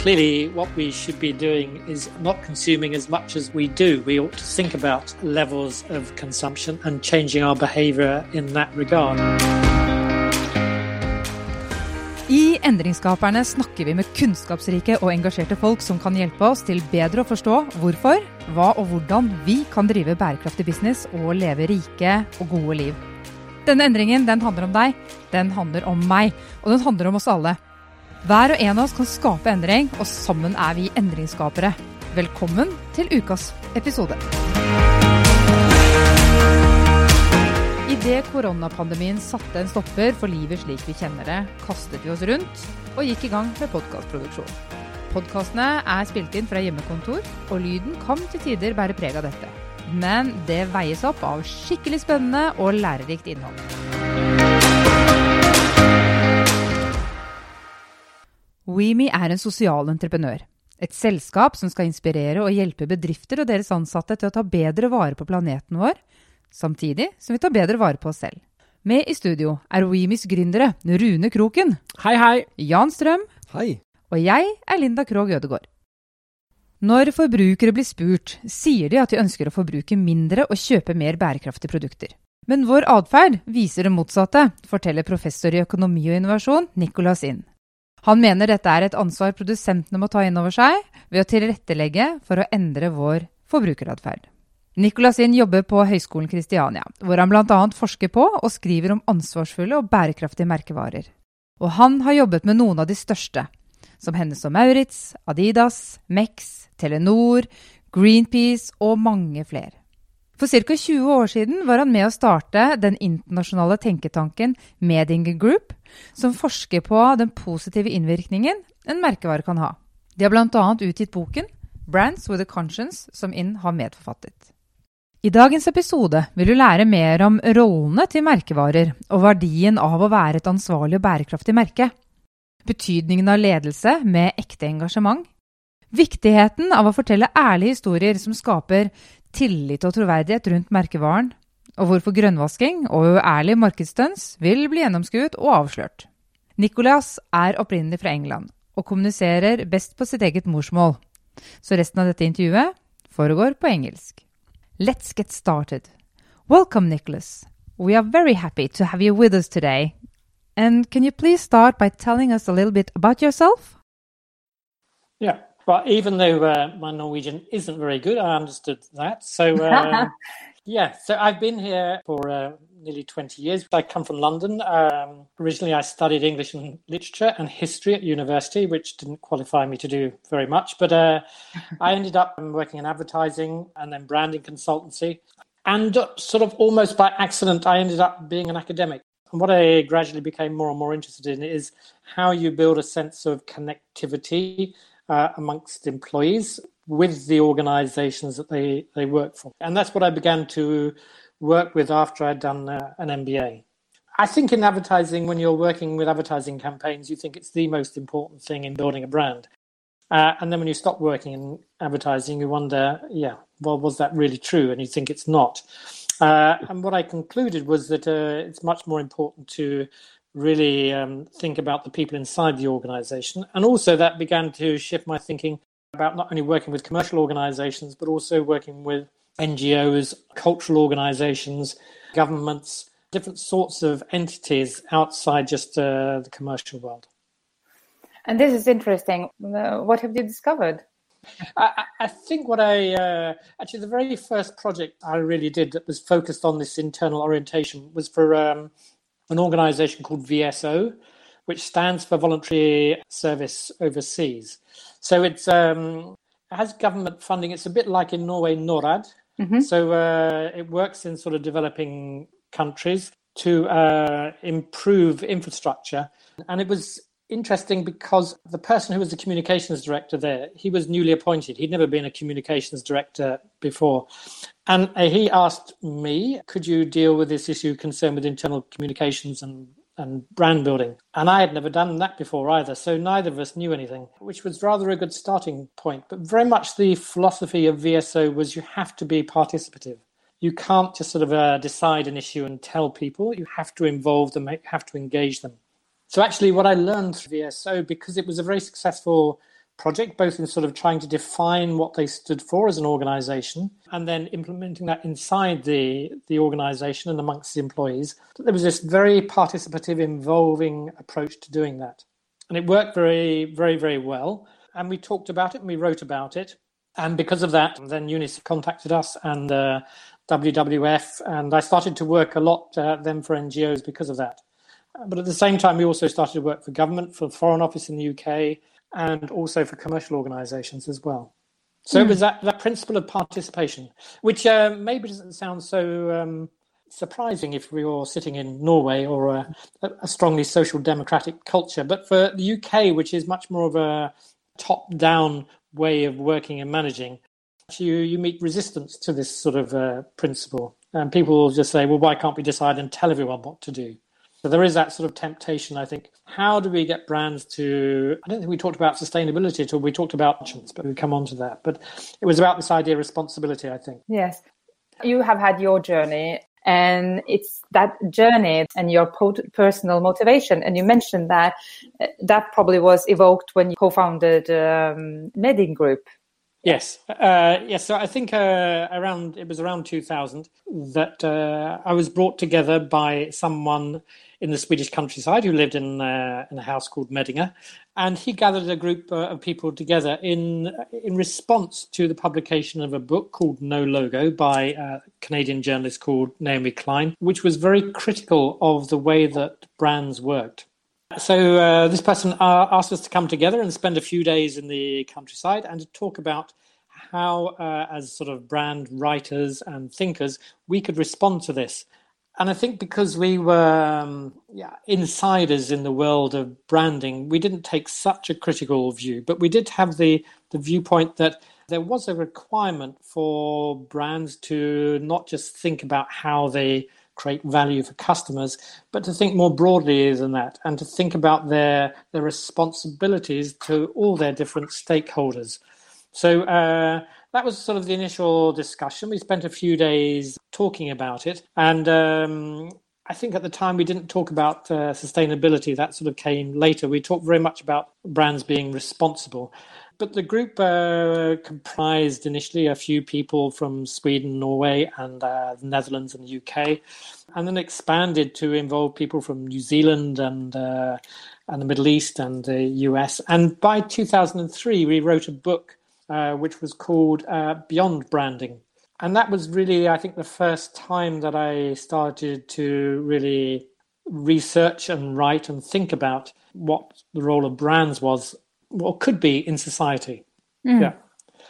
clearly what we should be doing is not consuming as much as we do. We ought to think about levels of consumption and changing our behavior in that regard. I Endringsskaperne snakker vi med kunnskapsrike og engasjerte folk som kan hjelpe oss til bedre å forstå hvorfor, hva og hvordan vi kan drive bærekraftig business og leve rike og gode liv. Denne endringen den handler om deg, den handler om meg, og den handler om oss alle. Hver og en av oss kan skape endring, og sammen er vi endringsskapere. Velkommen til ukas episode. Idet koronapandemien satte en stopper for livet slik vi kjenner det, kastet vi oss rundt og gikk i gang med podkastproduksjon. Podkastene er spilt inn fra hjemmekontor, og lyden kan til tider bære preg av dette. Men det veies opp av skikkelig spennende og lærerikt innhold. WeMe er en sosial entreprenør. Et selskap som skal inspirere og hjelpe bedrifter og deres ansatte til å ta bedre vare på planeten vår, samtidig som vi tar bedre vare på oss selv. Med i studio er WeMes gründere Rune Kroken. Hei, hei. Jan Strøm. Hei. Og jeg er Linda Krogh Ødegård. Når forbrukere blir spurt, sier de at de ønsker å forbruke mindre og kjøpe mer bærekraftige produkter. Men vår atferd viser det motsatte, forteller professor i økonomi og innovasjon Nicolas Inn. Han mener dette er et ansvar produsentene må ta inn over seg ved å tilrettelegge for å endre vår forbrukeratferd. Nicolasin jobber på Høgskolen Kristiania, hvor han bl.a. forsker på og skriver om ansvarsfulle og bærekraftige merkevarer. Og han har jobbet med noen av de største, som Hennes og Maurits, Adidas, Mex, Telenor, Greenpeace og mange flere. For ca. 20 år siden var han med å starte den internasjonale tenketanken Medinger Group, som forsker på den positive innvirkningen en merkevare kan ha. De har bl.a. utgitt boken Brands with a Conscience, som Inn har medforfattet. I dagens episode vil du lære mer om rollene til merkevarer og verdien av å være et ansvarlig og bærekraftig merke. Betydningen av ledelse med ekte engasjement. Viktigheten av å fortelle ærlige historier som skaper tillit og troverdighet rundt merkevaren, og hvorfor grønnvasking og uærlig markedsstøns vil bli gjennomskuet og avslørt. Nicholas er opprinnelig fra England og kommuniserer best på sitt eget morsmål, så resten av dette intervjuet foregår på engelsk. Let's get started. Welcome, Nicholas. We are very happy to have you with us today. And can you please start by telling us a little bit about yourself? Yeah. Well, even though uh, my Norwegian isn't very good, I understood that. So, uh, yeah, so I've been here for uh, nearly 20 years. I come from London. Um, originally, I studied English and literature and history at university, which didn't qualify me to do very much. But uh, I ended up working in advertising and then branding consultancy. And uh, sort of almost by accident, I ended up being an academic. And what I gradually became more and more interested in is how you build a sense of connectivity uh, amongst employees with the organizations that they, they work for. And that's what I began to work with after I'd done uh, an MBA. I think in advertising, when you're working with advertising campaigns, you think it's the most important thing in building a brand. Uh, and then when you stop working in advertising, you wonder, yeah, well, was that really true? And you think it's not. Uh, and what I concluded was that uh, it's much more important to really um, think about the people inside the organization. And also that began to shift my thinking about not only working with commercial organizations, but also working with NGOs, cultural organizations, governments, different sorts of entities outside just uh, the commercial world. And this is interesting. Uh, what have you discovered? I, I think what I uh, actually the very first project I really did that was focused on this internal orientation was for um, an organization called VSO, which stands for Voluntary Service Overseas. So it's um, it has government funding. It's a bit like in Norway, NORAD. Mm-hmm. So uh, it works in sort of developing countries to uh, improve infrastructure. And it was interesting because the person who was the communications director there, he was newly appointed. He'd never been a communications director before. And uh, he asked me, could you deal with this issue concerned with internal communications and, and brand building? And I had never done that before either. So neither of us knew anything, which was rather a good starting point. But very much the philosophy of VSO was you have to be participative. You can't just sort of uh, decide an issue and tell people. You have to involve them, you have to engage them. So actually, what I learned through VSO, because it was a very successful project, both in sort of trying to define what they stood for as an organization and then implementing that inside the, the organization and amongst the employees. There was this very participative, involving approach to doing that. And it worked very, very, very well. And we talked about it and we wrote about it. And because of that, then UNICEF contacted us and uh, WWF, and I started to work a lot uh, then for NGOs because of that. But at the same time, we also started to work for government, for the Foreign Office in the UK, and also for commercial organisations as well. So mm. it hmm. was that, that principle of participation, which uh, maybe doesn't sound so um, surprising if we were sitting in Norway or a, a, strongly social democratic culture. But for the UK, which is much more of a top down way of working and managing, you, you meet resistance to this sort of uh, principle. And people will just say, well, why can't we decide and tell everyone what to do? So there is that sort of temptation, I think. How do we get brands to? I don't think we talked about sustainability at all. We talked about options, but we come on to that. But it was about this idea of responsibility, I think. Yes. You have had your journey, and it's that journey and your personal motivation. And you mentioned that that probably was evoked when you co founded um, Meddinge Group. Yes, uh, yes. So I think uh, around it was around 2000 that uh, I was brought together by someone in the Swedish countryside who lived in uh, in a house called Meddinge, and he gathered a group uh, of people together in in response to the publication of a book called No Logo by a Canadian journalist called Naomi Klein, which was very critical of the way that brands worked. So uh, this person uh, asked us to come together and spend a few days in the countryside and to talk about how, uh, as sort of brand writers and thinkers, we could respond to this. And I think because we were um, yeah, insiders in the world of branding, we didn't take such a critical view, but we did have the, the viewpoint that there was a requirement for brands to not just think about how they create value for customers, but to think more broadly than that and to think about their their responsibilities to all their different stakeholders. So uh, that was sort of the initial discussion. We spent a few days talking about it, and um, I think at the time we didn't talk about uh, sustainability. That sort of came later. We talked very much about brands being responsible. But the group uh, comprised initially a few people from Sweden, Norway, and uh, the Netherlands and the UK, and then expanded to involve people from New Zealand and uh, and the Middle East and the US. And by 2003, we wrote a book uh, which was called uh, Beyond Branding, and that was really, I think, the first time that I started to really research and write and think about what the role of brands was or could be in society. Mm. Yeah.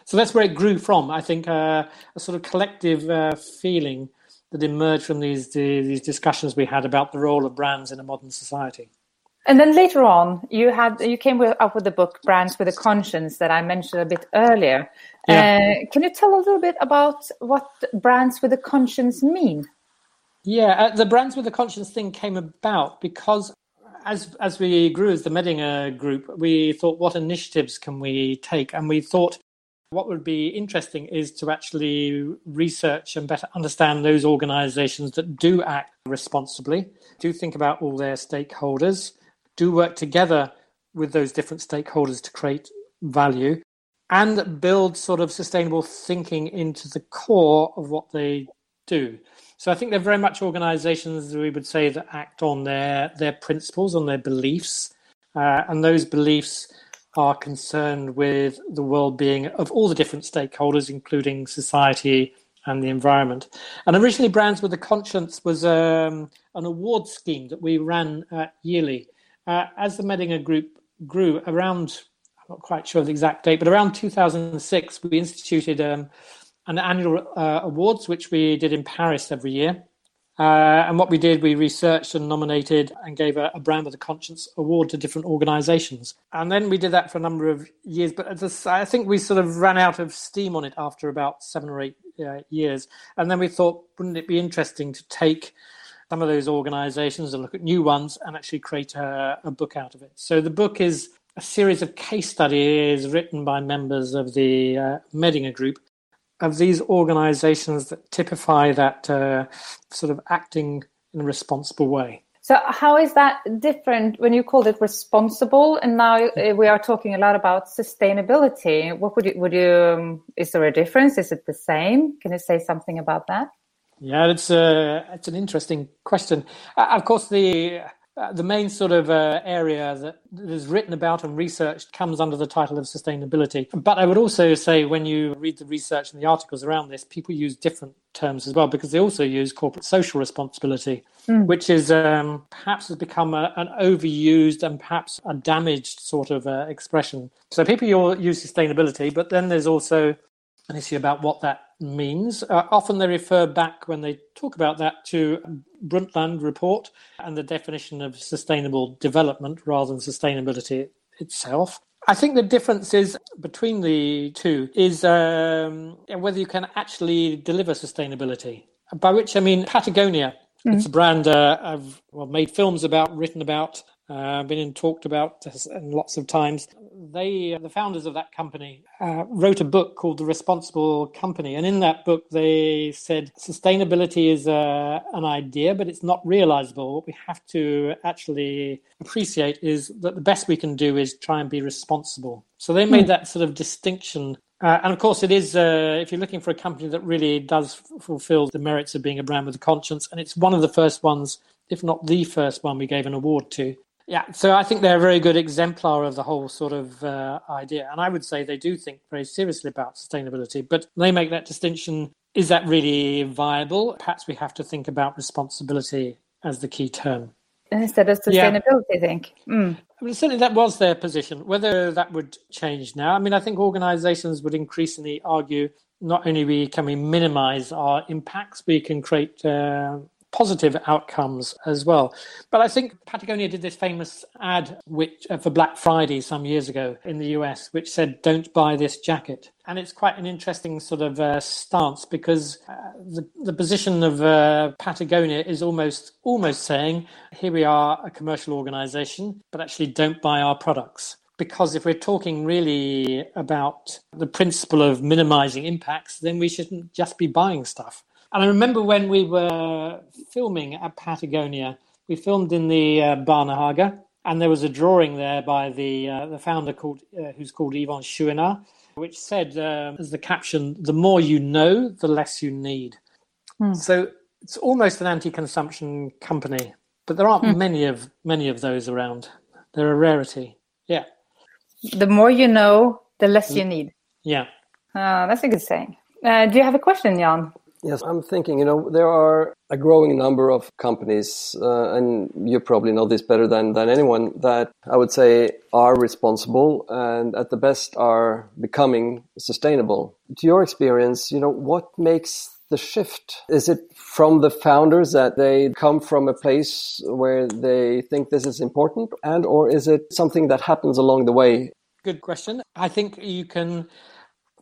So that's where it grew from. I think uh, a sort of collective uh, feeling that emerged from these these discussions we had about the role of brands in a modern society. And then later on, you had you came with, up with the book "Brands with a Conscience" that I mentioned a bit earlier. Yeah. Uh, can you tell a little bit about what brands with a conscience mean? Yeah, uh, the brands with a conscience thing came about because as as we grew as the Meddinge group, we thought, what initiatives can we take? And we thought, what would be interesting is to actually research and better understand those organizations that do act responsibly, do think about all their stakeholders, do work together with those different stakeholders to create value, and build sort of sustainable thinking into the core of what they do. So I think they're very much organizations we would say that act on their their principles, on their beliefs, uh, and those beliefs are concerned with the well-being of all the different stakeholders, including society and the environment. And originally, Brands with a Conscience was um, an award scheme that we ran uh, yearly. Uh, as the Meddinge Group grew around, I'm not quite sure the exact date, but around 2006, we instituted um, an annual uh, awards, which we did in Paris every year. Uh, and what we did, we researched and nominated and gave a, a, brand with a conscience award to different organizations. And then we did that for a number of years. But I think we sort of ran out of steam on it after about seven or eight uh, years. And then we thought, wouldn't it be interesting to take some of those organizations and look at new ones and actually create a, a book out of it? So the book is a series of case studies written by members of the uh, Meddinge Group of these organizations that typify that uh, sort of acting in a responsible way. So how is that different when you called it responsible, and now uh, we are talking a lot about sustainability? What would you would you? Um, is there a difference? Is it the same? Can you say something about that? Yeah, it's a it's an interesting question. Uh, of course, the uh, the main sort of uh, area that is written about and researched comes under the title of sustainability. But I would also say when you read the research and the articles around this, people use different terms as well because they also use corporate social responsibility, mm. which is um, perhaps has become a, an overused and perhaps a damaged sort of uh, expression. So people use sustainability, but then there's also an issue about what that means. Uh, often they refer back when they talk about that to Brundtland report and the definition of sustainable development rather than sustainability itself. I think the difference is between the two is um, whether you can actually deliver sustainability. By which I mean Patagonia. Mm-hmm. It's a brand uh, I've well, made films about, written about, uh, been in, talked about lots of times. They, the founders of that company, uh, wrote a book called The Responsible Company, and in that book they said sustainability is uh, an idea, but it's not realizable. What we have to actually appreciate is that the best we can do is try and be responsible. So they made mm. that sort of distinction uh, and of course, it is, uh, if you're looking for a company that really does f- fulfill the merits of being a brand with a conscience, and it's one of the first ones, if not the first one, we gave an award to. Yeah, so I think they're a very good exemplar of the whole sort of uh, idea. And I would say they do think very seriously about sustainability, but they make that distinction. Is that really viable? Perhaps we have to think about responsibility as the key term. Instead of sustainability, yeah. I think. Mm. I mean, certainly that was their position. Whether that would change now, I mean, I think organizations would increasingly argue not only we can we minimize our impacts, we can create uh, positive outcomes as well. But I think Patagonia did this famous ad which uh, for Black Friday some years ago in the US, which said, "Don't buy this jacket." And it's quite an interesting sort of uh, stance because uh, the the position of uh, Patagonia is almost almost saying, "Here we are, a commercial organization, but actually don't buy our products." because if we're talking really about the principle of minimizing impacts, then we shouldn't just be buying stuff. And I remember when we were filming at Patagonia, we filmed in the uh, Barnehage, and there was a drawing there by the uh, the founder called uh, who's called Yvon Chouinard, which said um, as the caption, "The more you know, the less you need." Hmm. So it's almost an anti-consumption company, but there aren't hmm. many of many of those around. They're a rarity. Yeah. The more you know, the less you need. Yeah. Uh, that's a good saying. Uh, do you have a question, Jan? Yes, I'm thinking, you know, there are a growing number of companies, uh, and you probably know this better than, than anyone, that I would say are responsible and at the best are becoming sustainable. To your experience, you know, what makes the shift? Is it from the founders that they come from a place where they think this is important and or is it something that happens along the way? Good question. I think you can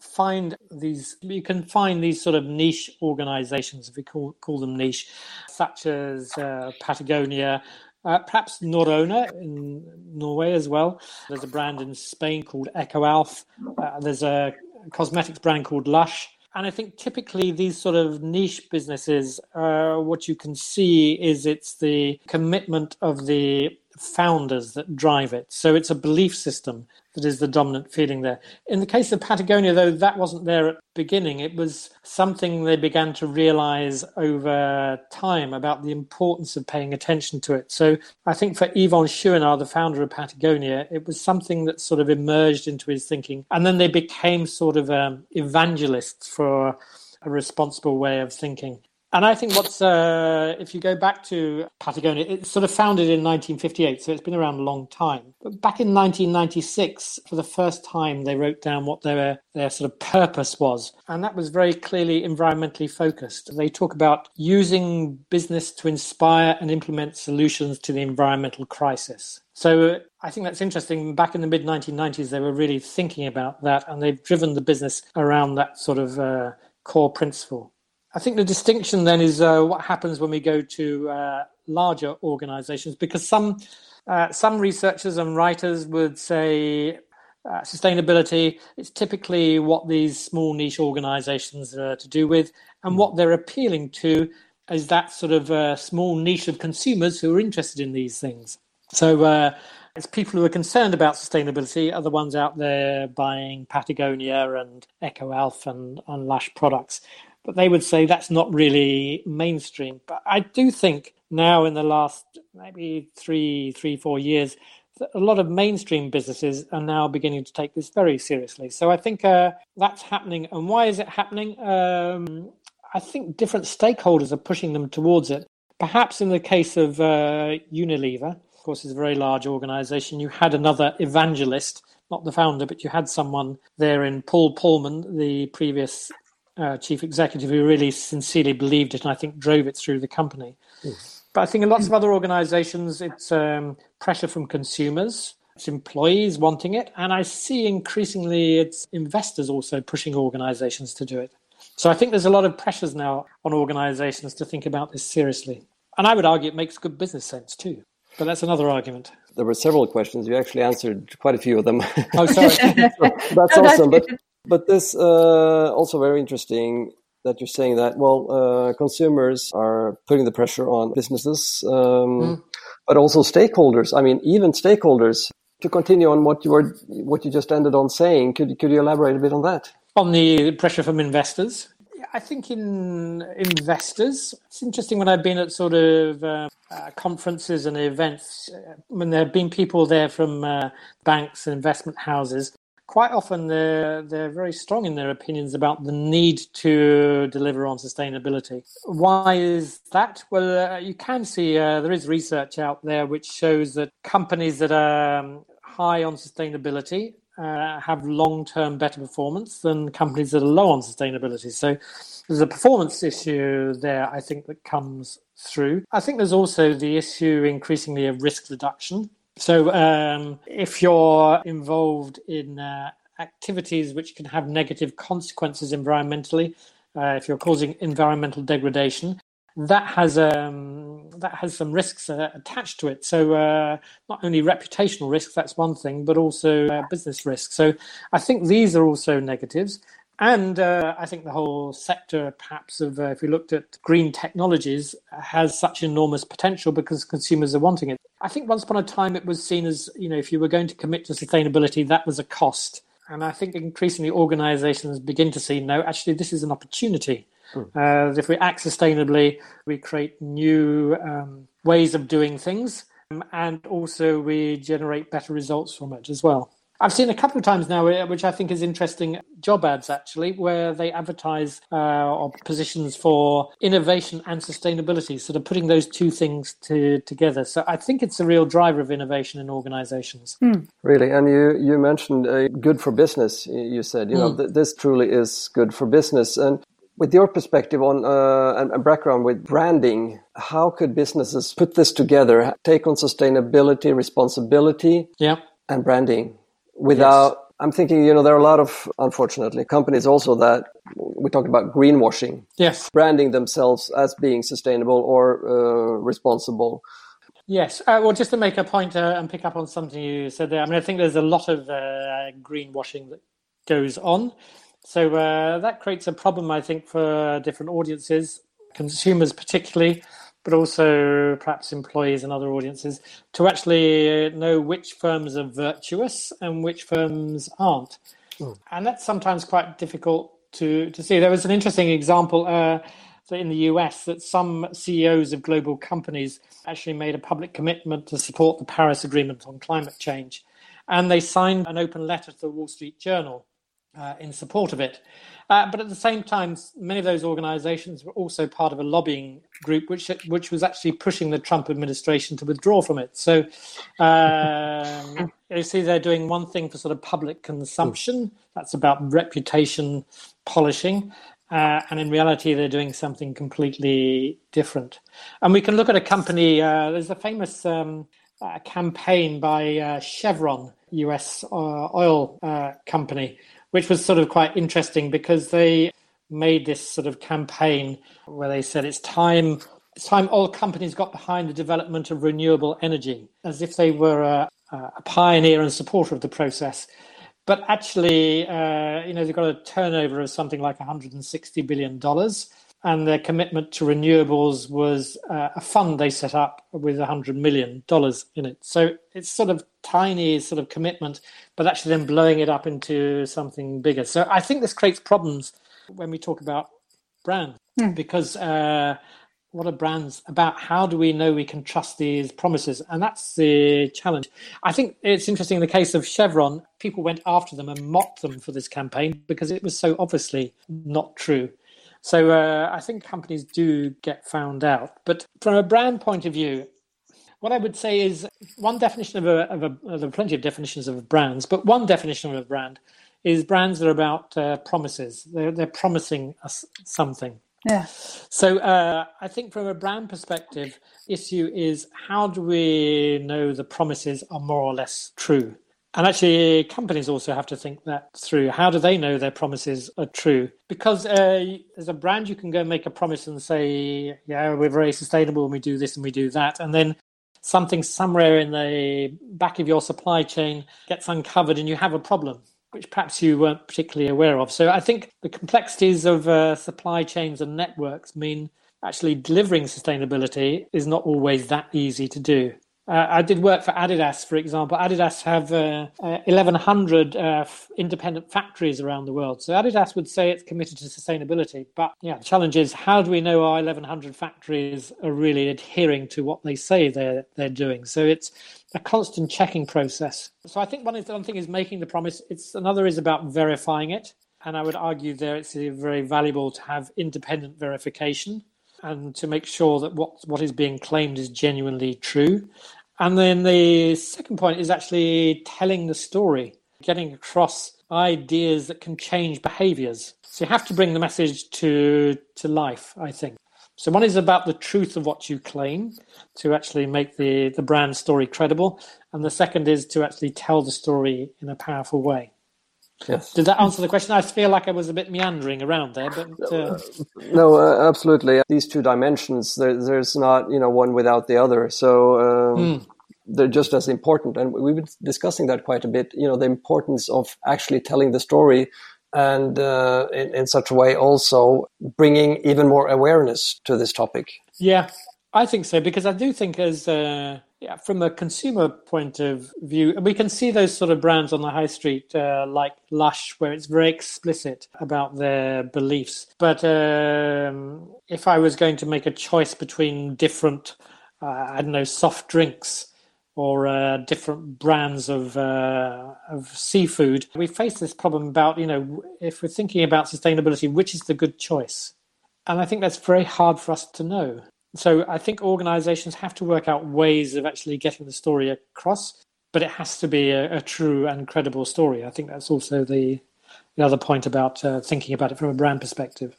find these you can find these sort of niche organizations if we call, call them niche such as uh, patagonia uh, perhaps norrøna in norway as well. There's a brand in spain called ecoalf uh, there's a cosmetics brand called lush. And I think typically these sort of niche businesses, uh, what you can see is it's the commitment of the founders that drive it. So it's a belief system that is the dominant feeling there. In the case of Patagonia, though, that wasn't there at the beginning. It was something they began to realize over time about the importance of paying attention to it. So I think for Yvon Chouinard, the founder of Patagonia, it was something that sort of emerged into his thinking. And then they became sort of um, evangelists for a responsible way of thinking. And I think what's, uh, if you go back to Patagonia, it's sort of founded in 1958, so it's been around a long time. But back in 1996, for the first time, they wrote down what their, their sort of purpose was. And that was very clearly environmentally focused. They talk about using business to inspire and implement solutions to the environmental crisis. So I think that's interesting. Back in the mid 1990s, they were really thinking about that, and they've driven the business around that sort of uh, core principle. I think the distinction then is uh, what happens when we go to uh, larger organizations, because some uh, some researchers and writers would say uh, sustainability is typically what these small niche organizations are to do with, and what they're appealing to is that sort of a small niche of consumers who are interested in these things. So uh, it's people who are concerned about sustainability are the ones out there buying Patagonia and EcoAlf and, and Lush products. But they would say that's not really mainstream. But I do think now in the last maybe three, three, four years, a lot of mainstream businesses are now beginning to take this very seriously. So I think uh, that's happening. And why is it happening? Um, I think different stakeholders are pushing them towards it. Perhaps in the case of uh, Unilever, of course, is a very large organization. You had another evangelist, not the founder, but you had someone there in Paul Polman, the previous uh, chief executive, who really sincerely believed it and I think drove it through the company. Yes. But I think in lots of other organizations, it's um, pressure from consumers, it's employees wanting it, and I see increasingly it's investors also pushing organizations to do it. So I think there's a lot of pressures now on organizations to think about this seriously. And I would argue it makes good business sense too. But that's another argument. There were several questions. You actually answered quite a few of them. Oh, sorry. so that's awesome. But, but this uh, also very interesting that you're saying that well uh, consumers are putting the pressure on businesses um, mm. but also stakeholders. I mean even stakeholders. To continue on what you were what you just ended on saying could could you elaborate a bit on that? On the pressure from investors? I think in investors, it's interesting when I've been at sort of uh, uh, conferences and events, uh, when there have been people there from uh, banks and investment houses, quite often they're they're very strong in their opinions about the need to deliver on sustainability. Why is that? Well, uh, you can see uh, there is research out there which shows that companies that are um, high on sustainability uh, have long-term better performance than companies that are low on sustainability. So there's a performance issue there, I think, that comes through. I think there's also the issue increasingly of risk reduction. So, um, if you're involved in uh, activities which can have negative consequences environmentally, uh, if you're causing environmental degradation, that has um, that has some risks uh, attached to it. So, uh, not only reputational risks, that's one thing, but also uh, business risks. So, I think these are also negatives. And uh, I think the whole sector, perhaps, of uh, if we looked at green technologies, has such enormous potential because consumers are wanting it. I think once upon a time it was seen as, you know, if you were going to commit to sustainability, that was a cost. And I think increasingly organizations begin to see, no, actually, this is an opportunity. Mm. Uh, if we act sustainably, we create new um, ways of doing things, um, and also we generate better results from it as well. I've seen a couple of times now, uh, which I think is interesting, job ads actually, where they advertise uh, positions for innovation and sustainability, sort of putting those two things to, together. So I think it's a real driver of innovation in organizations. Mm. Really, and you you mentioned uh, good for business. You said you mm. know th- this truly is good for business, and with your perspective on uh, and, and, background with branding, how could businesses put this together? Take on sustainability, responsibility, yeah. and branding without yes. i'm thinking you know there are a lot of unfortunately companies also that we talked about greenwashing. Yes. Branding themselves as being sustainable or uh, responsible. Yes. Uh, well just to make a point uh, and pick up on something you said there i mean i think there's a lot of uh, greenwashing that goes on. So uh, that creates a problem i think for different audiences consumers particularly but also perhaps employees and other audiences to actually know which firms are virtuous and which firms aren't. Mm. And that's sometimes quite difficult to, to see. There was an interesting example uh, in the US that some CEOs of global companies actually made a public commitment to support the Paris Agreement on climate change. And they signed an open letter to the Wall Street Journal uh, in support of it. Uh, but at the same time, many of those organizations were also part of a lobbying group which which was actually pushing the Trump administration to withdraw from it. So um, you see, they're doing one thing for sort of public consumption. That's about reputation polishing. Uh, and in reality, they're doing something completely different. And we can look at a company. Uh, there's a famous um, uh, campaign by uh, Chevron, U.S. Uh, oil uh, company, which was sort of quite interesting because they made this sort of campaign where they said it's time it's time all companies got behind the development of renewable energy as if they were a, a pioneer and supporter of the process. But actually uh, you know they've got a turnover of something like 160 billion dollars and their commitment to renewables was uh, a fund they set up with $100 million in it. So it's sort of tiny sort of commitment, but actually then blowing it up into something bigger. So I think this creates problems when we talk about brand Hmm. because uh, what are brands about? How do we know we can trust these promises? And that's the challenge. I think it's interesting in the case of Chevron, people went after them and mocked them for this campaign because it was so obviously not true. So uh, I think companies do get found out. But from a brand point of view, what I would say is one definition of a, of a there are plenty of definitions of brands, but one definition of a brand is brands that are about uh, promises. They're, they're promising us something. Yeah. So uh, I think from a brand perspective, issue is how do we know the promises are more or less true? And actually, companies also have to think that through. How do they know their promises are true? Because uh, as a brand, you can go make a promise and say, "Yeah, we're very sustainable, and we do this and we do that," and then something somewhere in the back of your supply chain gets uncovered, and you have a problem which perhaps you weren't particularly aware of. So I think the complexities of uh, supply chains and networks mean actually delivering sustainability is not always that easy to do. Uh, I did work for Adidas, for example. Adidas have uh, uh, 1,100 uh, f- independent factories around the world. So Adidas would say it's committed to sustainability. But yeah, the challenge is how do we know our 1,100 factories are really adhering to what they say they're they're doing? So it's a constant checking process. So I think one, is, one thing is making the promise. It's another is about verifying it. And I would argue there it's very valuable to have independent verification and to make sure that what what is being claimed is genuinely true. And then the second point is actually telling the story, getting across ideas that can change behaviors. So you have to bring the message to to life, I think. So one is about the truth of what you claim to actually make the, the brand story credible. And the second is to actually tell the story in a powerful way. Yes. Did that answer the question? I feel like I was a bit meandering around there, but uh, No, uh, absolutely. These two dimensions, there, there's not, you know, one without the other. So um, they're just as important. And we've been discussing that quite a bit, you know, the importance of actually telling the story and uh, in, in such a way also bringing even more awareness to this topic. yeah, I think so because I do think as uh, yeah, from a consumer point of view, we can see those sort of brands on the high street uh, like Lush, where it's very explicit about their beliefs. But um, if I was going to make a choice between different, uh, I don't know, soft drinks or uh, different brands of uh, of seafood, we face this problem about you know if we're thinking about sustainability, which is the good choice, and I think that's very hard for us to know. So I think organizations have to work out ways of actually getting the story across, but it has to be a, a true and credible story. I think that's also the the other point about uh, thinking about it from a brand perspective.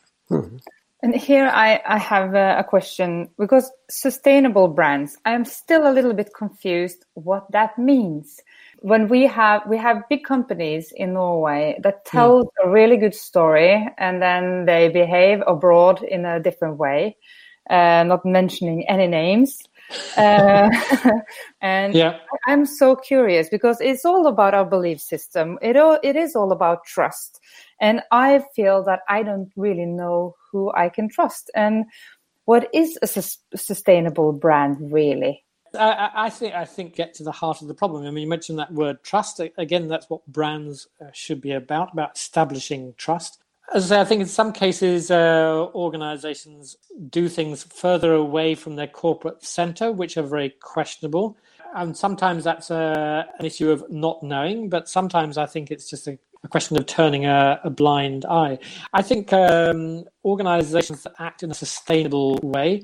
And here I, I have a, a question because sustainable brands, I am still a little bit confused what that means. When we have we have big companies in Norway that tell a really good story and then they behave abroad in a different way, uh, not mentioning any names. Uh, and Yeah. I'm so curious because it's all about our belief system. It all, it is all about trust, and I feel that I don't really know who I can trust. And what is a sus- sustainable brand really? I, I- I think I think get to the heart of the problem. I mean, you mentioned that word trust. Again, that's what brands uh, should be about about establishing trust. As I say, I think in some cases, uh, organizations do things further away from their corporate center, which are very questionable. And sometimes that's a, an issue of not knowing, but sometimes I think it's just a, a question of turning a, a blind eye. I think um, organizations that act in a sustainable way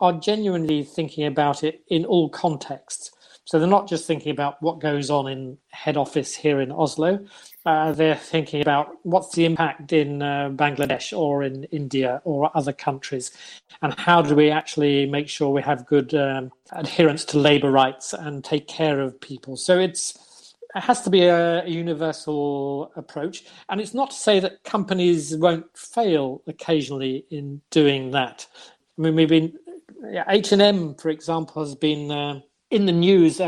are genuinely thinking about it in all contexts. So they're not just thinking about what goes on in head office here in Oslo. Uh, they're thinking about what's the impact in uh, Bangladesh or in India or other countries, and how do we actually make sure we have good um, adherence to labour rights and take care of people. So it's it has to be a, universal approach, and it's not to say that companies won't fail occasionally in doing that. I mean, we've been H and M, for example, has been uh, in the news, uh,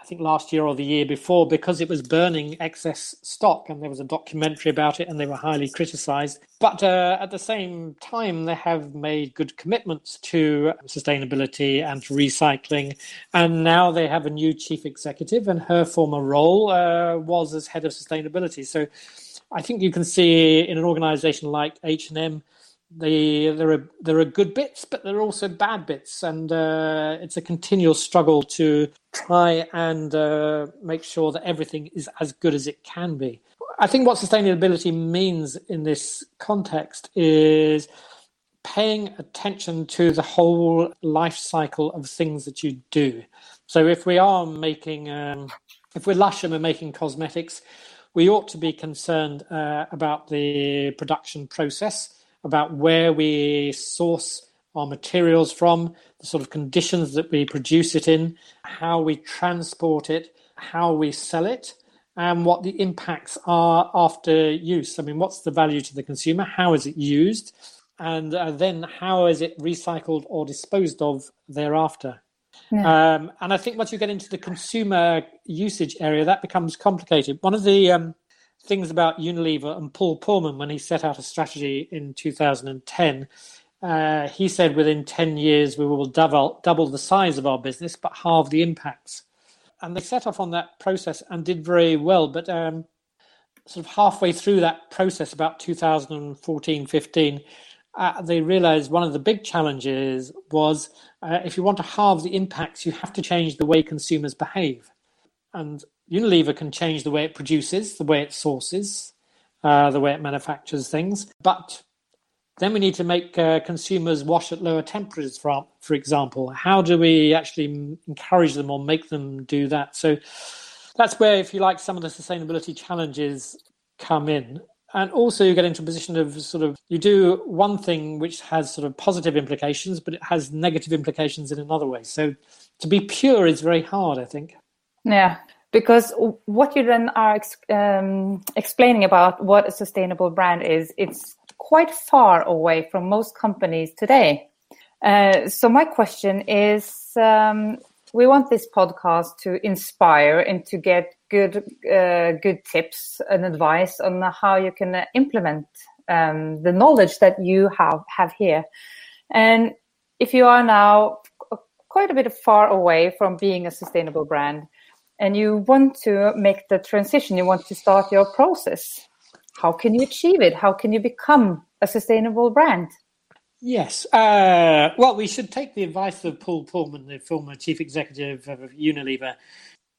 I think last year or the year before, because it was burning excess stock, and there was a documentary about it, and they were highly criticised. But uh, at the same time, they have made good commitments to sustainability and to recycling, and now they have a new chief executive, and her former role uh, was as head of sustainability. So, I think you can see in an organisation like H and M the there are there are good bits, but there are also bad bits, and uh, it's a continual struggle to try and uh, make sure that everything is as good as it can be. I think what sustainability means in this context is paying attention to the whole life cycle of things that you do. So if we are making, um, if we're Lush and we're making cosmetics, we ought to be concerned uh, about the production process about where we source our materials from, the sort of conditions that we produce it in, how we transport it, how we sell it, and what the impacts are after use. I mean, what's the value to the consumer? How is it used? And uh, then how is it recycled or disposed of thereafter? Yeah. Um, and I think once you get into the consumer usage area, that becomes complicated. One of the um, things about Unilever and Paul Polman when he set out a strategy in 2010. Uh, he said within 10 years we will double, double the size of our business but halve the impacts. And they set off on that process and did very well. But um, sort of halfway through that process, about 2014 15, uh, they realized one of the big challenges was uh, if you want to halve the impacts, you have to change the way consumers behave. And Unilever can change the way it produces, the way it sources, uh, the way it manufactures things. But then we need to make uh, consumers wash at lower temperatures, for, for example. How do we actually encourage them or make them do that? So that's where, if you like, some of the sustainability challenges come in. And also, you get into a position of sort of you do one thing which has sort of positive implications, but it has negative implications in another way. So to be pure is very hard, I think. Yeah, because what you then are um, explaining about what a sustainable brand is, it's quite far away from most companies today. Uh, so my question is, um, we want this podcast to inspire and to get good, uh, good tips and advice on how you can implement um, the knowledge that you have have here. And if you are now quite a bit far away from being a sustainable brand, and you want to make the transition, you want to start your process. How can you achieve it? How can you become a sustainable brand? Yes. Uh, well, we should take the advice of Paul Polman, the former chief executive of Unilever.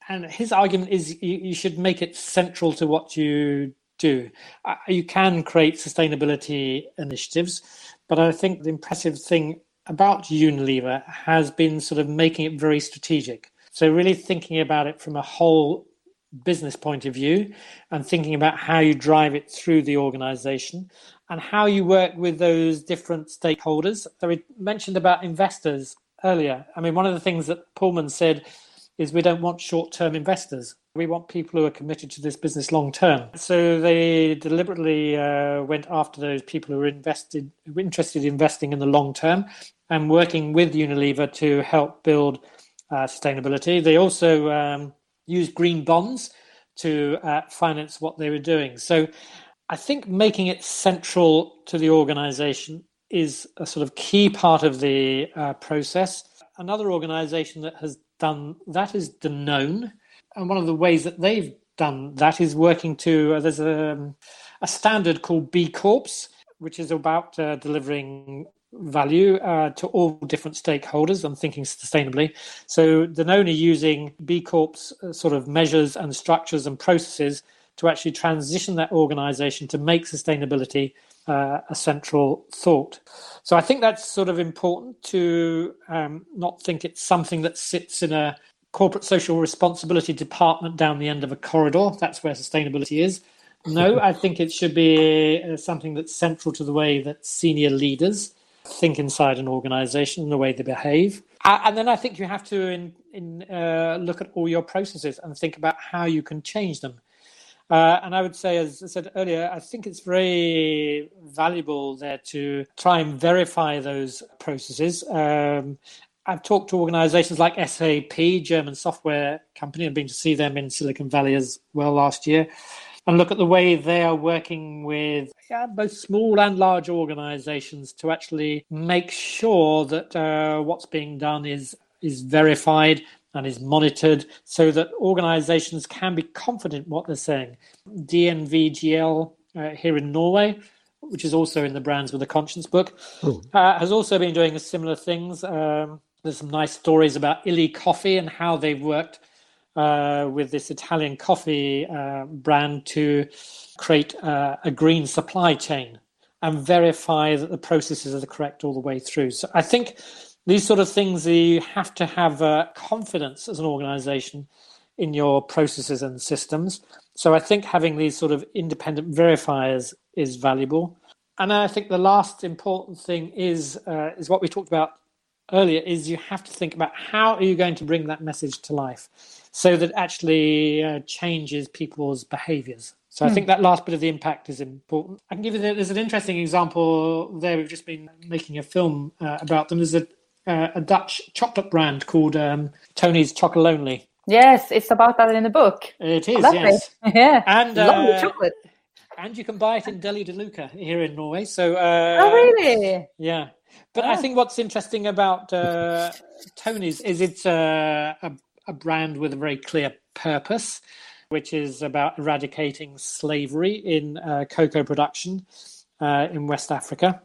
And his argument is you, you should make it central to what you do. Uh, you can create sustainability initiatives, but I think the impressive thing about Unilever has been sort of making it very strategic. So, really thinking about it from a whole business point of view and thinking about how you drive it through the organization and how you work with those different stakeholders. So, we mentioned about investors earlier. I mean, one of the things that Polman said is we don't want short term investors. We want people who are committed to this business long term. So they deliberately uh, went after those people who were invested, interested in investing in the long term, and working with Unilever to help build sustainability. They also um, used green bonds to uh, finance what they were doing. So I think making it central to the organization is a sort of key part of the uh, process. Another organization that has done that is Danone. And one of the ways that they've done that is working to, uh, there's a, a standard called B Corps, which is about uh, delivering value uh, to all different stakeholders and thinking sustainably. So Danone using B Corp's uh, sort of measures and structures and processes to actually transition that organization to make sustainability uh, a central thought. So I think that's sort of important to um, not think it's something that sits in a corporate social responsibility department down the end of a corridor. That's where sustainability is. No, I think it should be uh, something that's central to the way that senior leaders think inside an organization and the way they behave. And then I think you have to in, in, uh, look at all your processes and think about how you can change them. Uh, and I would say, as I said earlier, I think it's very valuable there to try and verify those processes um, I've talked to organizations like SAP, German software company. I've been to see them in Silicon Valley as well last year and look at the way they are working with yeah, both small and large organizations to actually make sure that uh, what's being done is is verified and is monitored so that organizations can be confident what they're saying. DNVGL uh, here in Norway, which is also in the Brands with a Conscience book, uh, has also been doing similar things. Um, there's some nice stories about Illy Coffee and how they've worked uh, with this Italian coffee uh, brand to create uh, a green supply chain and verify that the processes are correct all the way through. So I think these sort of things you have to have uh, confidence as an organization in your processes and systems. So I think having these sort of independent verifiers is valuable. And I think the last important thing is uh, is what we talked about earlier is you have to think about how are you going to bring that message to life so that actually uh, changes people's behaviors. So i hmm. think that last bit of the impact is important. I can give you the, there's an interesting example there. We've just been making a film uh, about them. There's a, uh, a dutch chocolate brand called um, tony's chocolonely yes it's about that in the book. It is yes. yeah. And uh, chocolate. and you can buy it in Deli de Luca here in Norway. So, uh, oh really? Yeah, but I think what's interesting about uh, Tony's is it's a, a, brand with a very clear purpose, which is about eradicating slavery in uh, cocoa production uh, in West Africa.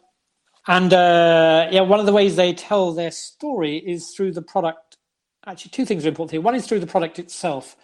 And uh, yeah, one of the ways they tell their story is through the product. Actually, two things are important here. One is through the product itself.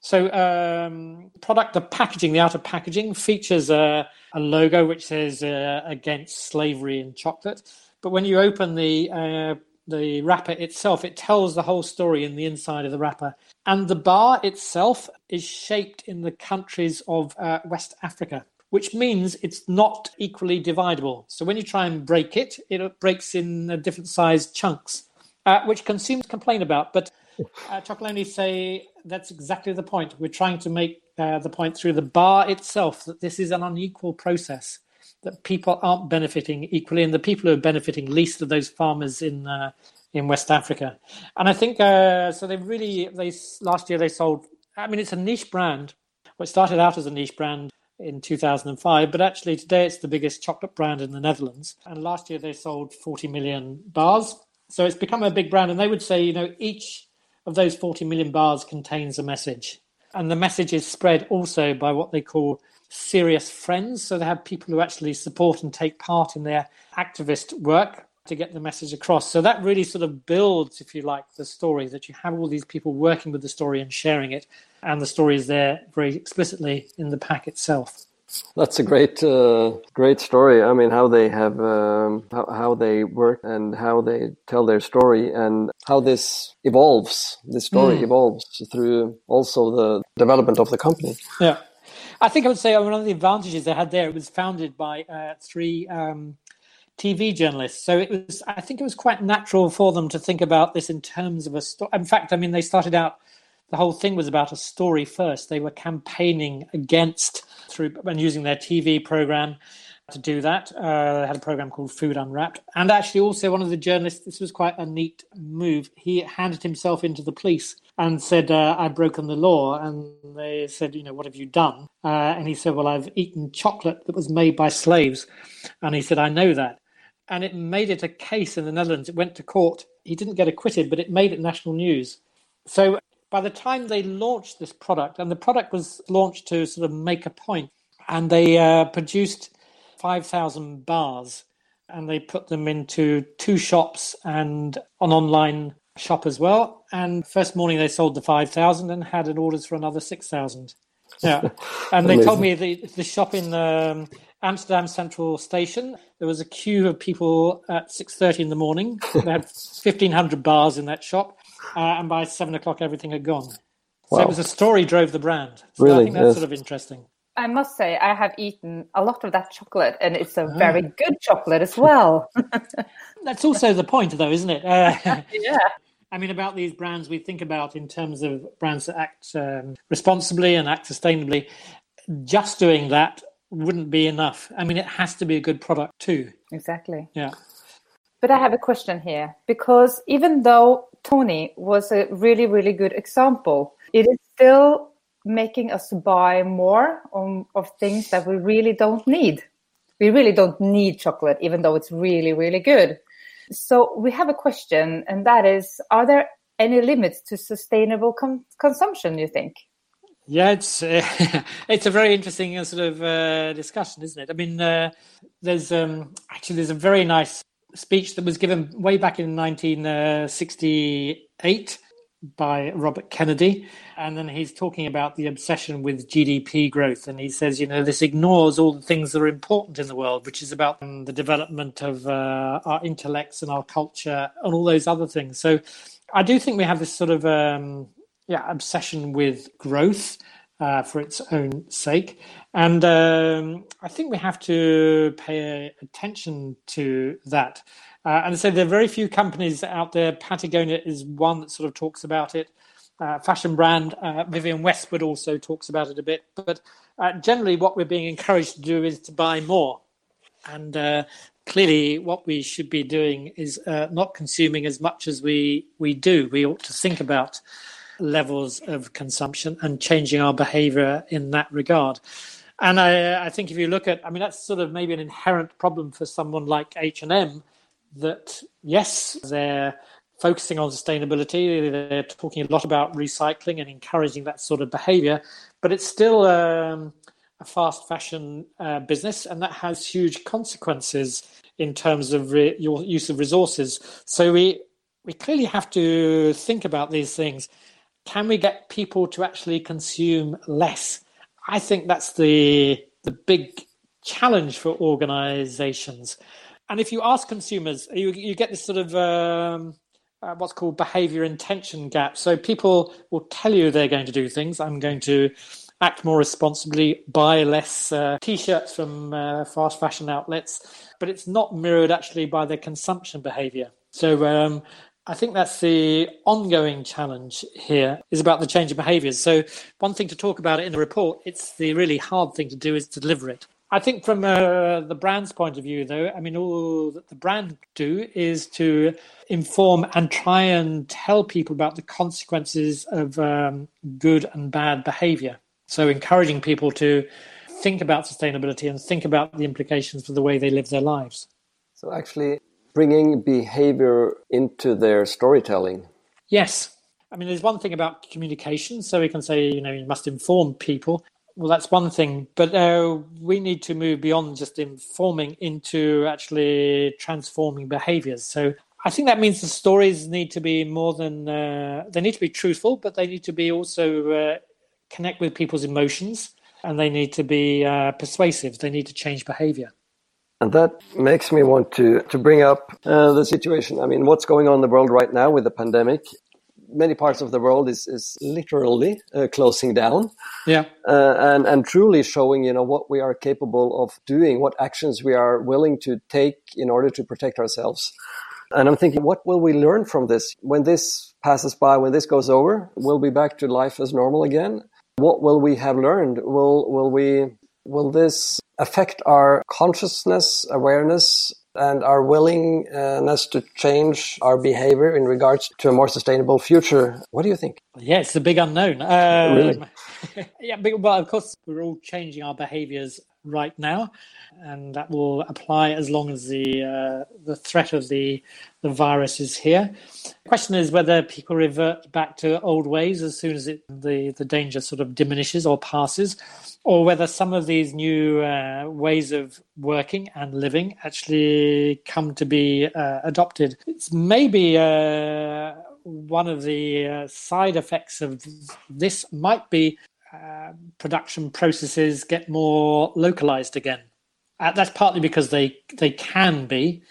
So, um, product, the packaging, the outer packaging features a, a logo which says uh, against slavery in chocolate. But when you open the uh, the wrapper itself, it tells the whole story in the inside of the wrapper. And the bar itself is shaped in the countries of uh, West Africa, which means it's not equally dividable. So when you try and break it, it breaks in uh, different sized chunks, uh, which consumers complain about. But uh, Chocolonely say that's exactly the point. We're trying to make uh, the point through the bar itself that this is an unequal process that people aren't benefiting equally, and the people who are benefiting least are those farmers in uh, in West Africa. And I think uh, so. They really they last year they sold. I mean, it's a niche brand. Well, it started out as a niche brand in 2005, but actually today it's the biggest chocolate brand in the Netherlands. And last year they sold 40 million bars. So it's become a big brand. And they would say, you know, each of those 40 million bars contains a message. And the message is spread also by what they call serious friends. So they have people who actually support and take part in their activist work to get the message across. So that really sort of builds, if you like, the story that you have all these people working with the story and sharing it, and the story is there very explicitly in the pack itself. That's a great, uh, great story. I mean, how they have, um, how, how they work and how they tell their story and how this evolves. This story mm. evolves through also the development of the company. Yeah. I think I would say one of the advantages they had there it was founded by uh, three um, TV journalists. So it was, I think it was quite natural for them to think about this in terms of a story. In fact, I mean, they started out, the whole thing was about a story first. They were campaigning against through and using their TV program to do that. Uh, they had a program called Food Unwrapped. And actually, also, one of the journalists, this was quite a neat move, he handed himself into the police and said, uh, I've broken the law. And they said, You know, what have you done? Uh, and he said, Well, I've eaten chocolate that was made by slaves. And he said, I know that. And it made it a case in the Netherlands. It went to court. He didn't get acquitted, but it made it national news. So by the time they launched this product, and the product was launched to sort of make a point, and they uh, produced 5,000 bars and they put them into two shops and an online shop as well. And first morning they sold the 5,000 and had an orders for another 6,000. Yeah. And they told me the, the shop in um, Amsterdam Central Station, there was a queue of people at 6.30 in the morning. They had 1,500 bars in that shop. Uh, and by 7 o'clock, everything had gone. Wow. So it was a story drove the brand. So really? I think that's yes. sort of interesting. I must say, I have eaten a lot of that chocolate, and it's a ah. very good chocolate as well. That's also the point, though, isn't it? Uh, yeah. I mean, about these brands we think about in terms of brands that act um, responsibly and act sustainably. Just doing that wouldn't be enough. I mean, it has to be a good product too. Exactly. Yeah. But I have a question here because even though Tony was a really, really good example, it is still making us buy more on, of things that we really don't need. We really don't need chocolate, even though it's really, really good. So we have a question, and that is: Are there any limits to sustainable consumption? You think? Yeah, it's uh, it's a very interesting uh, sort of uh, discussion, isn't it? I mean, uh, there's um, actually there's a very nice speech that was given way back in 1968 by Robert Kennedy, and then he's talking about the obsession with GDP growth, and he says, you know, this ignores all the things that are important in the world, which is about the development of uh, our intellects and our culture and all those other things. So, I do think we have this sort of um, yeah obsession with growth uh, for its own sake, and um, I think we have to pay attention to that. Uh, and so there are very few companies out there. Patagonia is one that sort of talks about it. Uh, fashion brand uh, Vivienne Westwood also talks about it a bit. But uh, generally, what we're being encouraged to do is to buy more. And uh, clearly, what we should be doing is uh, not consuming as much as we, we do. We ought to think about levels of consumption and changing our behavior in that regard. And I, I think if you look at, I mean, that's sort of maybe an inherent problem for someone like H&M that yes, they're focusing on sustainability. They're talking a lot about recycling and encouraging that sort of behavior, but it's still um, a fast fashion uh, business, and that has huge consequences in terms of re- your use of resources. So we we clearly have to think about these things. Can we get people to actually consume less? I think that's the the big challenge for organizations and if you ask consumers, you, you get this sort of um, uh, what's called behavior intention gap. So people will tell you they're going to do things. I'm going to act more responsibly, buy less uh, t-shirts from uh, fast fashion outlets, but it's not mirrored actually by their consumption behavior. So um, I think that's the ongoing challenge here is about the change of behaviors. So one thing to talk about in the report, it's the really hard thing to do is to deliver it. I think from uh, the brand's point of view, though, I mean, all that the brand do is to inform and try and tell people about the consequences of um, good and bad behavior. So, encouraging people to think about sustainability and think about the implications for the way they live their lives. So, actually, bringing behavior into their storytelling. Yes. I mean, there's one thing about communication. So, we can say, you know, you must inform people well, that's one thing, but uh, we need to move beyond just informing into actually transforming behaviors. So I think that means the stories need to be more than uh, they need to be truthful, but they need to be also uh, connect with people's emotions, and they need to be uh, persuasive. They need to change behavior. And that makes me want to to bring up uh, the situation. I mean, what's going on in the world right now with the pandemic? Many parts of the world is is literally uh, closing down. Yeah, uh, and and truly showing you know what we are capable of doing, what actions we are willing to take in order to protect ourselves. And I'm thinking, what will we learn from this when this passes by? When this goes over, we'll be back to life as normal again. What will we have learned? Will will we will this affect our consciousness, awareness, and our willingness to change our behavior in regards to a more sustainable future. What do you think? Yeah, it's the big unknown. Um, really? yeah, but, well, of course, we're all changing our behaviors right now, and that will apply as long as the uh, the threat of the the virus is here. The question is whether people revert back to old ways as soon as it, the the danger sort of diminishes or passes, or whether some of these new uh, ways of working and living actually come to be uh, adopted. It's maybe uh, one of the uh, side effects of this might be uh, production processes get more localized again. Uh, that's partly because they they can be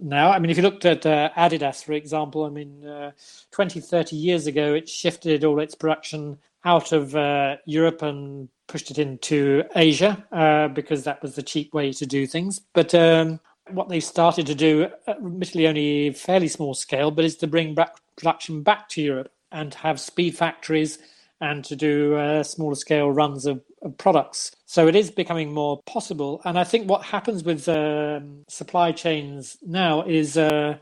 now. I mean, if you looked at uh, Adidas, for example, I mean, uh, 20, 30 years ago, it shifted all its production out of uh, Europe and pushed it into Asia uh, because that was the cheap way to do things. But um, what they've started to do, admittedly only fairly small scale, but is to bring back production back to Europe and have speed factories and to do uh, smaller scale runs of, of, products. So it is becoming more possible. And I think what happens with um, supply chains now is, uh,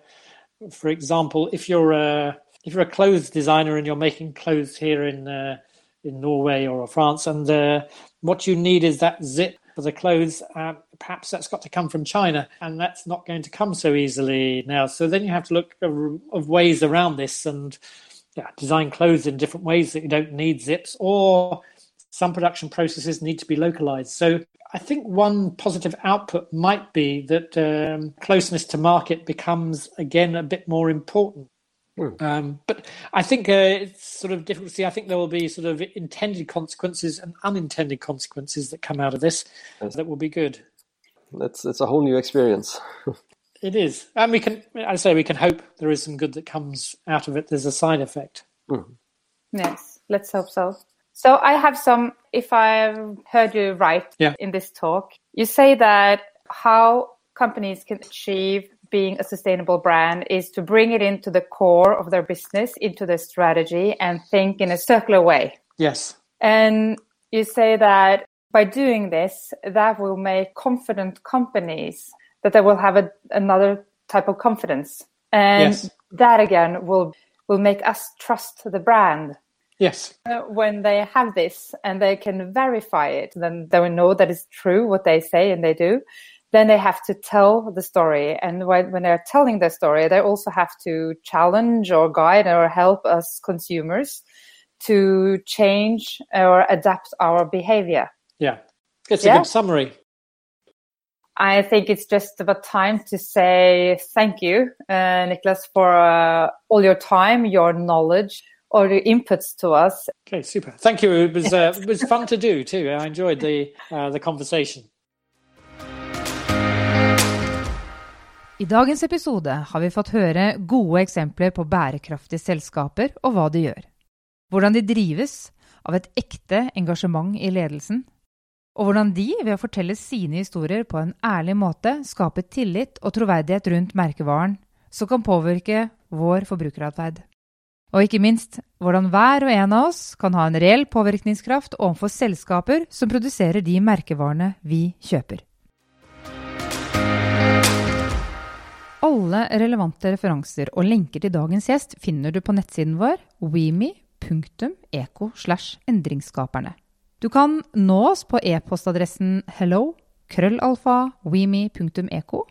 for example, if you're a if you're a clothes designer and you're making clothes here in uh, in Norway or France, and uh, what you need is that zip for the clothes. Uh, perhaps that's got to come from China, and that's not going to come so easily now. So then you have to look of ways around this and yeah, design clothes in different ways that you don't need zips, or some production processes need to be localized. So I think one positive output might be that um, closeness to market becomes again a bit more important. Mm. Um, but I think uh, it's sort of difficult to see. I think there will be sort of intended consequences and unintended consequences that come out of this yes. that will be good. That's it's a whole new experience. it is, and we can. I say we can hope there is some good that comes out of it. There's a side effect. Mm. Yes, let's hope so. So I have some. If I've heard you right yeah. in this talk, you say that how companies can achieve being a sustainable brand is to bring it into the core of their business, into their strategy, and think in a circular way. Yes. And you say that by doing this, that will make confident companies that they will have a, another type of confidence, and yes. that again will will make us trust the brand. Yes. Uh, when they have this and they can verify it, then they will know that it's true what they say and they do then they have to tell the story. And when, when they're telling the story, they also have to challenge or guide or help us consumers to change or adapt our behavior. Yeah, it's a yeah? good summary. I think it's just about time to say thank you, uh, Nicholas, for uh, all your time, your knowledge, all your inputs to us. Okay, super. Thank you. It was uh, it was fun to do too. I enjoyed the uh, the conversation. I dagens episode har vi fått høre gode eksempler på bærekraftige selskaper og hva de gjør. Hvordan de drives av et ekte engasjement i ledelsen, og hvordan de, ved å fortelle sine historier på en ærlig måte, skaper tillit og troverdighet rundt merkevaren, som kan påvirke vår forbrukeratferd. Og ikke minst hvordan hver og en av oss kan ha en reell påvirkningskraft overfor selskaper som produserer de merkevarene vi kjøper. Alle relevante referanser og lenker til dagens gjest finner du på nettsiden vår weme.eco slash endringsskaperne. Du kan nå oss på e-postadressen hello krøllalfa weme.eco.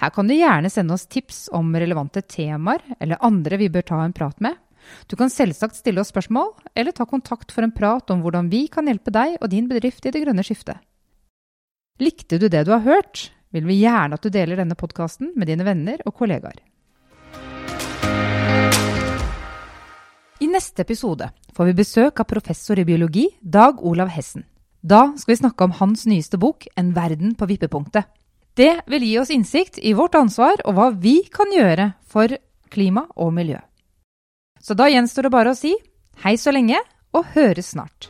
Her kan du gjerne sende oss tips om relevante temaer eller andre vi bør ta en prat med. Du kan selvsagt stille oss spørsmål, eller ta kontakt for en prat om hvordan vi kan hjelpe deg og din bedrift i det grønne skiftet. Likte du det du har hørt? vil vi gjerne at du deler denne podkasten med dine venner og kollegaer. I neste episode får vi besøk av professor i biologi Dag Olav Hessen. Da skal vi snakke om hans nyeste bok En verden på vippepunktet. Det vil gi oss innsikt i vårt ansvar og hva vi kan gjøre for klima og miljø. Så da gjenstår det bare å si hei så lenge og høres snart.